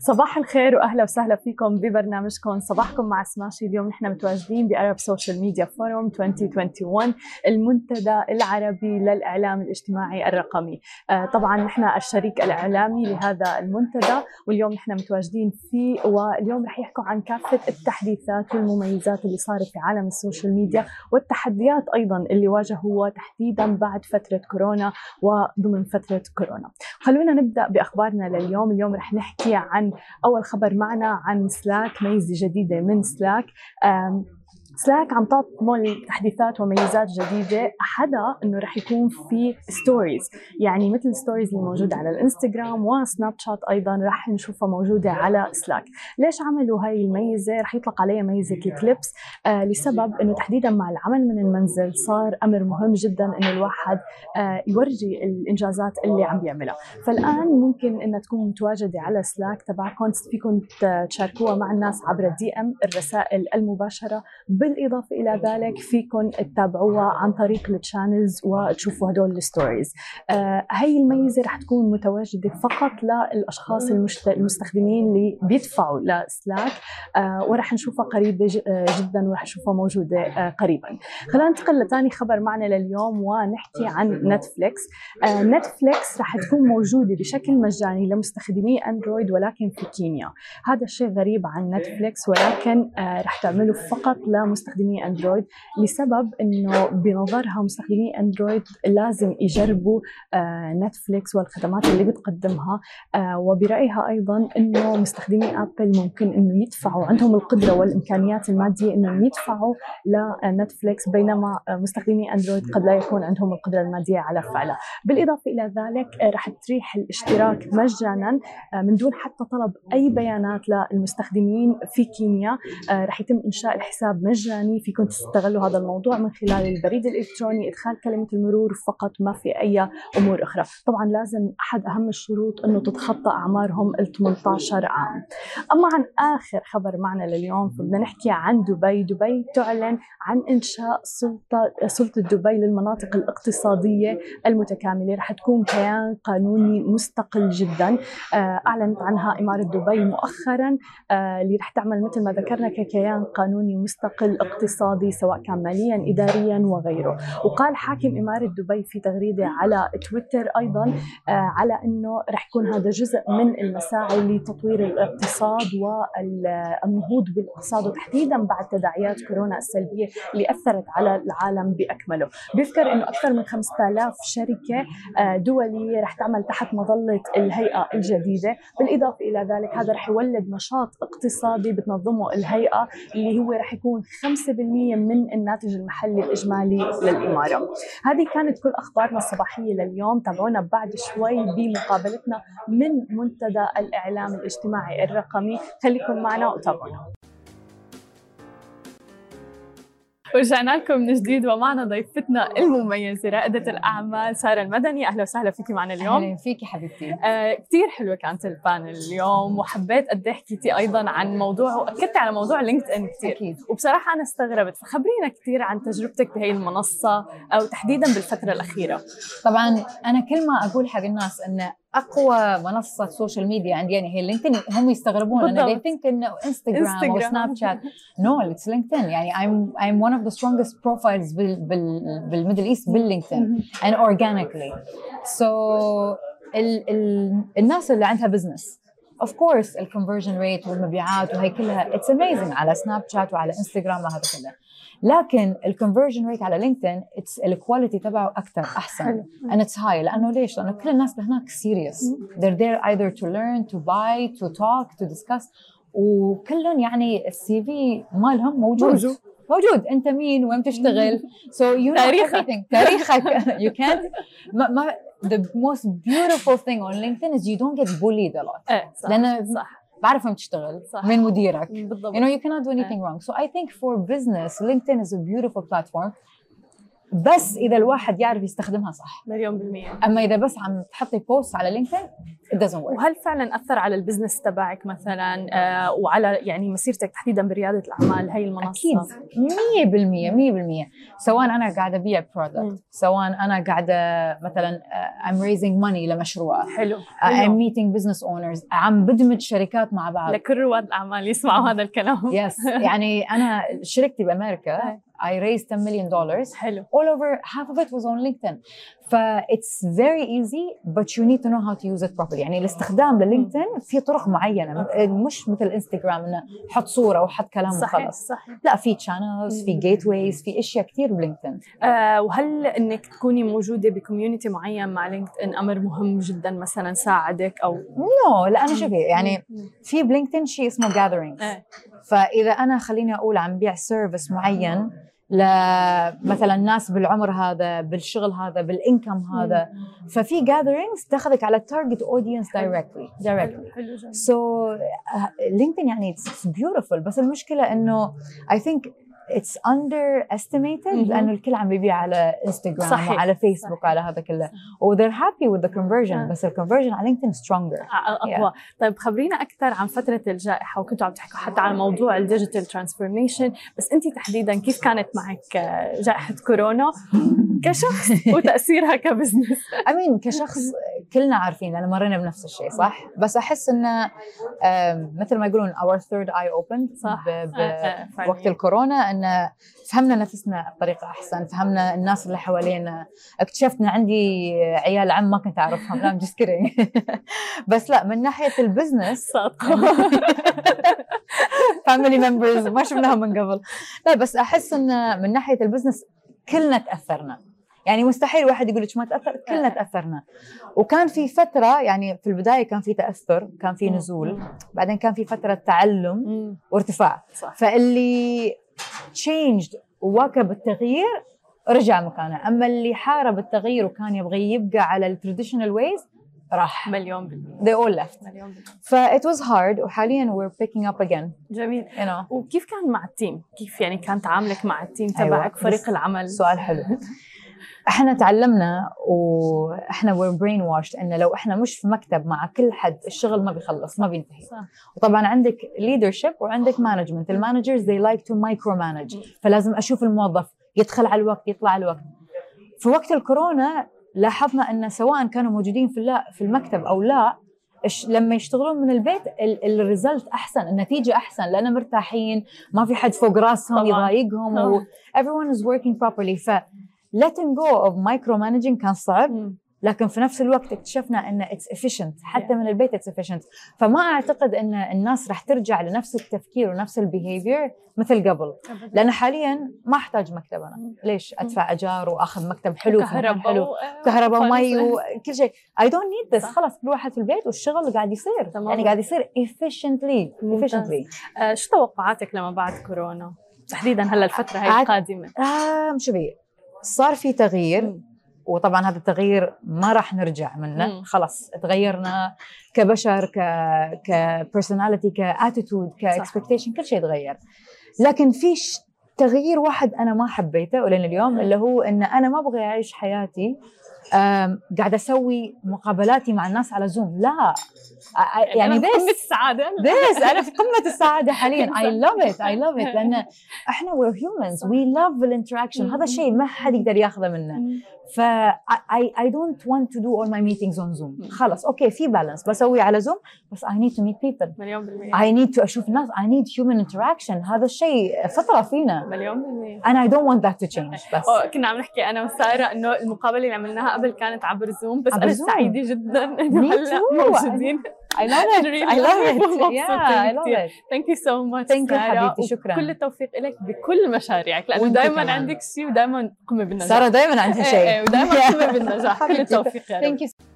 صباح الخير وأهلا وسهلا فيكم ببرنامجكم. صباحكم مع سماشي اليوم نحن متواجدين ب Arab Social Media Forum 2021 المنتدى العربي للإعلام الاجتماعي الرقمي. آه، طبعا نحن الشريك الإعلامي لهذا المنتدى واليوم نحن متواجدين فيه واليوم رح يحكوا عن كافة التحديثات والمميزات اللي صارت في عالم ال social media والتحديات أيضا اللي واجهوها تحديدا بعد فترة كورونا وضمن فترة كورونا. خلونا نبدأ بأخبارنا لليوم. اليوم رح نحكي عن أول خبر معنا عن سلاك ميزة جديدة من سلاك. سلاك عم تعطي تحديثات وميزات جديدة. أحدها أنه رح يكون في stories يعني مثل ال stories اللي موجودة على الإنستغرام وسناب شات أيضا رح نشوفها موجودة على سلاك ليش عملوا هاي الميزة؟ رح يطلق عليها ميزة clips آه لسبب أنه تحديدا مع العمل من المنزل صار أمر مهم جدا أنه الواحد آه يورجي الإنجازات اللي عم بيعملها. فالآن ممكن أنها تكون متواجدة على سلاك تبعكم فيكم تشاركوها مع الناس عبر ال DM الرسائل المباشرة بالإضافة إلى ذلك فيكم تتابعوها عن طريق ال channels وتشوفوا هدول ال stories آه هي الميزة رح تكون متواجدة فقط للأشخاص المستخدمين اللي بيدفعوا لسلاك آه ورح نشوفها قريبة آه، جدا ورح نشوفها موجودة آه قريبا. خلينا ننتقل لثاني خبر معنا لليوم ونحكي عن نتفليكس آه نتفليكس رح تكون موجودة بشكل مجاني لمستخدمي أندرويد ولكن في كينيا هذا الشيء غريب عن نتفليكس ولكن آه رح تعمله فقط لمستخدمي مستخدمي أندرويد لسبب إنه بنظرها مستخدمي أندرويد لازم يجربوا نتفليكس آه، والخدمات اللي بتقدمها آه، وبرأيها أيضا إنه مستخدمي أبل ممكن إنه يدفعوا عندهم القدرة والإمكانيات المادية إنهم يدفعوا لنتفليكس بينما مستخدمي أندرويد قد لا يكون عندهم القدرة المادية على فعلها. بالإضافة إلى ذلك آه، رح تريح الاشتراك مجانا من دون حتى طلب أي بيانات للمستخدمين في كينيا رح يتم إنشاء الحساب مجانا مجاني فيكم تستغلوا هذا الموضوع من خلال البريد الإلكتروني إدخال كلمة المرور فقط ما في أي أمور أخرى. طبعا لازم أحد أهم الشروط إنه تتخطى أعمارهم ال 18 عام. أما عن آخر خبر معنا لليوم فبدنا نحكي عن دبي. دبي تعلن عن إنشاء سلطة سلطة دبي للمناطق الاقتصادية المتكاملة. رح تكون كيان قانوني مستقل جدا. آه، أعلنت عنها إمارة دبي مؤخرا. آه، اللي رح تعمل مثل ما ذكرنا ككيان قانوني مستقل اقتصادي سواء كان ماليا إداريا وغيره. وقال حاكم إمارة دبي في تغريدة على تويتر أيضا آه، على أنه رح يكون هذا جزء من المساعي لتطوير الاقتصاد والنهوض بالاقتصاد وتحديدا بعد تداعيات كورونا السلبية اللي أثرت على العالم بأكمله. بيذكر أنه أكثر من 5000 شركة آه، دولية رح تعمل تحت مظلة الهيئة الجديدة. بالإضافة إلى ذلك هذا رح يولد نشاط اقتصادي بتنظمه الهيئة اللي هو رح يكون 5% من الناتج المحلي الإجمالي للإمارة. هذه كانت كل أخبارنا الصباحية لليوم. تابعونا بعد شوي بمقابلتنا من منتدى الإعلام الاجتماعي الرقمي. خليكم معنا وتابعونا. ورجعنا لكم من جديد ومعنا ضيفتنا المميزة رائدة الأعمال سارة المدني. أهلا وسهلا فيكي معنا اليوم. أهلا فيكي حبيبتي. آه كثير حلوة كانت ال panel اليوم وحبيت قد إيه حكيتي أيضا عن موضوع وأكدتي على موضوع LinkedIn كثير أكيد. وبصراحة أنا استغربت فخبرينا كثير عن تجربتك بهي المنصة أو تحديدا بالفترة الأخيرة. طبعا أنا كل ما أقول حق الناس أن أقوى منصة social media عندي يعني هي LinkedIn هم يستغربون أنا. They think انه انستغرام أو سناب شات no it's LinkedIn يعني I'm I'm one of the strongest profiles بال بال بالميدل ايست بال LinkedIn and organically. So ال ال الناس اللي عندها business of course ال conversion rate والمبيعات وهي كلها it's amazing على سناب شات وعلى انستغرام وهذا كله. لكن ال conversion rate على LinkedIn it's ال quality تبعه أكثر أحسن. and it's high. لأنه ليش؟ لأنه كل الناس هناك serious they're there either to learn to buy to talk to discuss. وكلهم يعني ال CV مالهم موجود. موجود. موجود. أنت مين؟ وين تشتغل you know تاريخك. تاريخك. Can't ما, ما the most beautiful thing on LinkedIn is you don't get bullied a lot ايه صح لأن صح بعرف وين تشتغل صح. من مديرك بالضبط. you know you cannot do anything wrong so I think for business LinkedIn is a beautiful platform بس إذا الواحد يعرف يستخدمها صح. مليون بالمية. أما إذا بس عم تحطي post على LinkedIn work. وهل فعلا أثر على ال business تبعك مثلا آه وعلى يعني مسيرتك تحديدا بريادة الأعمال هي المنصة؟ أكيد. 100% 100% سواء أنا قاعدة ابيع product سواء أنا قاعدة مثلا I'm raising money لمشروع. حلو. I'm meeting business owners. عم بدمج شركات مع بعض. لكل رواد الأعمال يسمعوا هذا الكلام. yes يعني أنا شركتي بأمريكا I raised $10 million. All over, half of it was on LinkedIn. ف it's very easy but you need to know how to use it properly. يعني الاستخدام لل LinkedIn في طرق معينة. مش مثل انستغرام إنه حط صورة وحط كلام صحيح وخلص صحيح. لا في channels في gateways في أشياء كثير ب LinkedIn آه وهل إنك تكوني موجودة ب community معين مع LinkedIn أمر مهم جدا مثلا ساعدك أو؟ no لا أنا شوفي يعني في ب LinkedIn شيء اسمه gatherings إيه. فإذا أنا خليني أقول عم بيع service معين لمثلا ناس بالعمر هذا بالشغل هذا بال income هذا. ففي gatherings تاخذك على ال target audience directly directly so LinkedIn يعني it's beautiful بس المشكلة إنه I think it's underestimated. لأنه الكل عم بيبيع على انستغرام صحيح، وعلى فيسبوك وعلى هذا كله. و they're happy with the. conversion بس ال conversion على LinkedIn stronger أقوى. طيب خبرينا أكثر عن فترة الجائحة وكنتوا عم تحكوا حتى عن موضوع ال digital transformation بس أنت تحديدا كيف كانت معك آه، جائحة كورونا؟ كشخص وتأثيرها ك business. I mean كشخص كلنا عارفين لأن مرينا بنفس الشيء صح؟ بس أحس انه مثل ما يقولون our third eye opened صح. ب- ب- آه، آه، فعلياً. وقت الكورونا انه فهمنا نفسنا بطريقة أحسن، فهمنا الناس اللي حوالينا، اكتشفت إن عندي عيال عم ما كنت أعرفهم، لا just بس لا من ناحية ال business صادقه family members ما شفناهم من قبل لا بس أحس إن من ناحية ال business كلنا تأثرنا يعني مستحيل واحد يقول لك ما تأثر كلنا تأثرنا. وكان في فترة يعني في البداية كان في تأثر كان في نزول بعدين كان في فترة تعلم. وارتفاع. صح. فاللي changed وواكب التغيير رجع مكانه. أما اللي حارب التغيير وكان يبغى يبقى على ال traditional ways راح. مليون بالمية. They all left. مليون بالمية. ف it was hard وحاليا we're picking up again. جميل. You know. وكيف كان مع ال team؟ كيف يعني كان تعاملك مع التيم أيوة. تبعك فريق بس العمل؟ سؤال حلو. إحنا تعلمنا وإحنا we're brainwashed إنه لو إحنا مش في مكتب مع كل حد الشغل ما بيخلص ما بينتهي. صح. وطبعا عندك leadership وعندك management. ال managers they like to micromanage. فلازم أشوف الموظف يدخل على الوقت يطلع على الوقت. في وقت الكورونا لاحظنا إن سواء كانوا موجودين في لا في المكتب أو لا لما يشتغلون من البيت ال result أحسن النتيجة أحسن لأن مرتاحين ما في حد فوق راسهم. يضايقهم و everyone is working properly. ف letting go of micromanaging كان صعب. لكن في نفس الوقت اكتشفنا ان it's efficient. حتى Yeah. من البيت it's efficient. فما أعتقد إن الناس راح ترجع لنفس التفكير ونفس ال behavior مثل قبل. لأن حاليا ما أحتاج مكتب أنا. ليش؟ أدفع أجار وأخذ مكتب حلو كهرباء حلو. و- كهرباء ومي. وكل شيء. I don't need this. خلاص كل واحد في البيت والشغل قاعد يصير. تمام. يعني قاعد يصير efficiently efficiently. آه، شو توقعاتك لما بعد كورونا؟ تحديدا هلا الفترة هي عاد- القادمة. آه شوفي صار في تغيير. وطبعا هذا التغيير ما راح نرجع منه. خلاص تغيرنا كبشر ك ك personality ك attitude ك expectation كل شيء تغير لكن في تغيير واحد أنا ما حبيته ولين اليوم اللي هو إن أنا ما أبغى أعيش حياتي أم، قاعدة أسوي مقابلاتي مع الناس على Zoom لا يعني أنا بقمة بس السعادة بس أنا في قمة السعادة حاليا. I love it I love it. لأن إحنا we're humans. we love ال interaction هذا شيء ما حد يقدر ياخذه منا ف I, I don't want to do all my meetings on Zoom. خلاص أوكي في بالانس بسوي على Zoom بس I need to meet people. مليون بالمية. I need to أشوف الناس I need human interaction. هذا الشيء فطرة فينا. مليون بالمية. And I don't want that to change. بس. كنا عم نحكي أنا وسارة إنه المقابلة اللي عملناها قبل كانت عبر Zoom بس عبر أنا Zoom. سعيدة جدا إنه هلأ. موجودين. I love it. I love it. Yeah I love it. Thank you so much Thank you حبيبتي، شكراً. كل التوفيق لك بكل مشاريعك وأنت دائما. عندك شيء ودائما قمة بالنجاح. سارة دايما عندها إيه، شيء. إيه، ودائما قمة بالنجاح. كل. التوفيق يا رب. Thank you.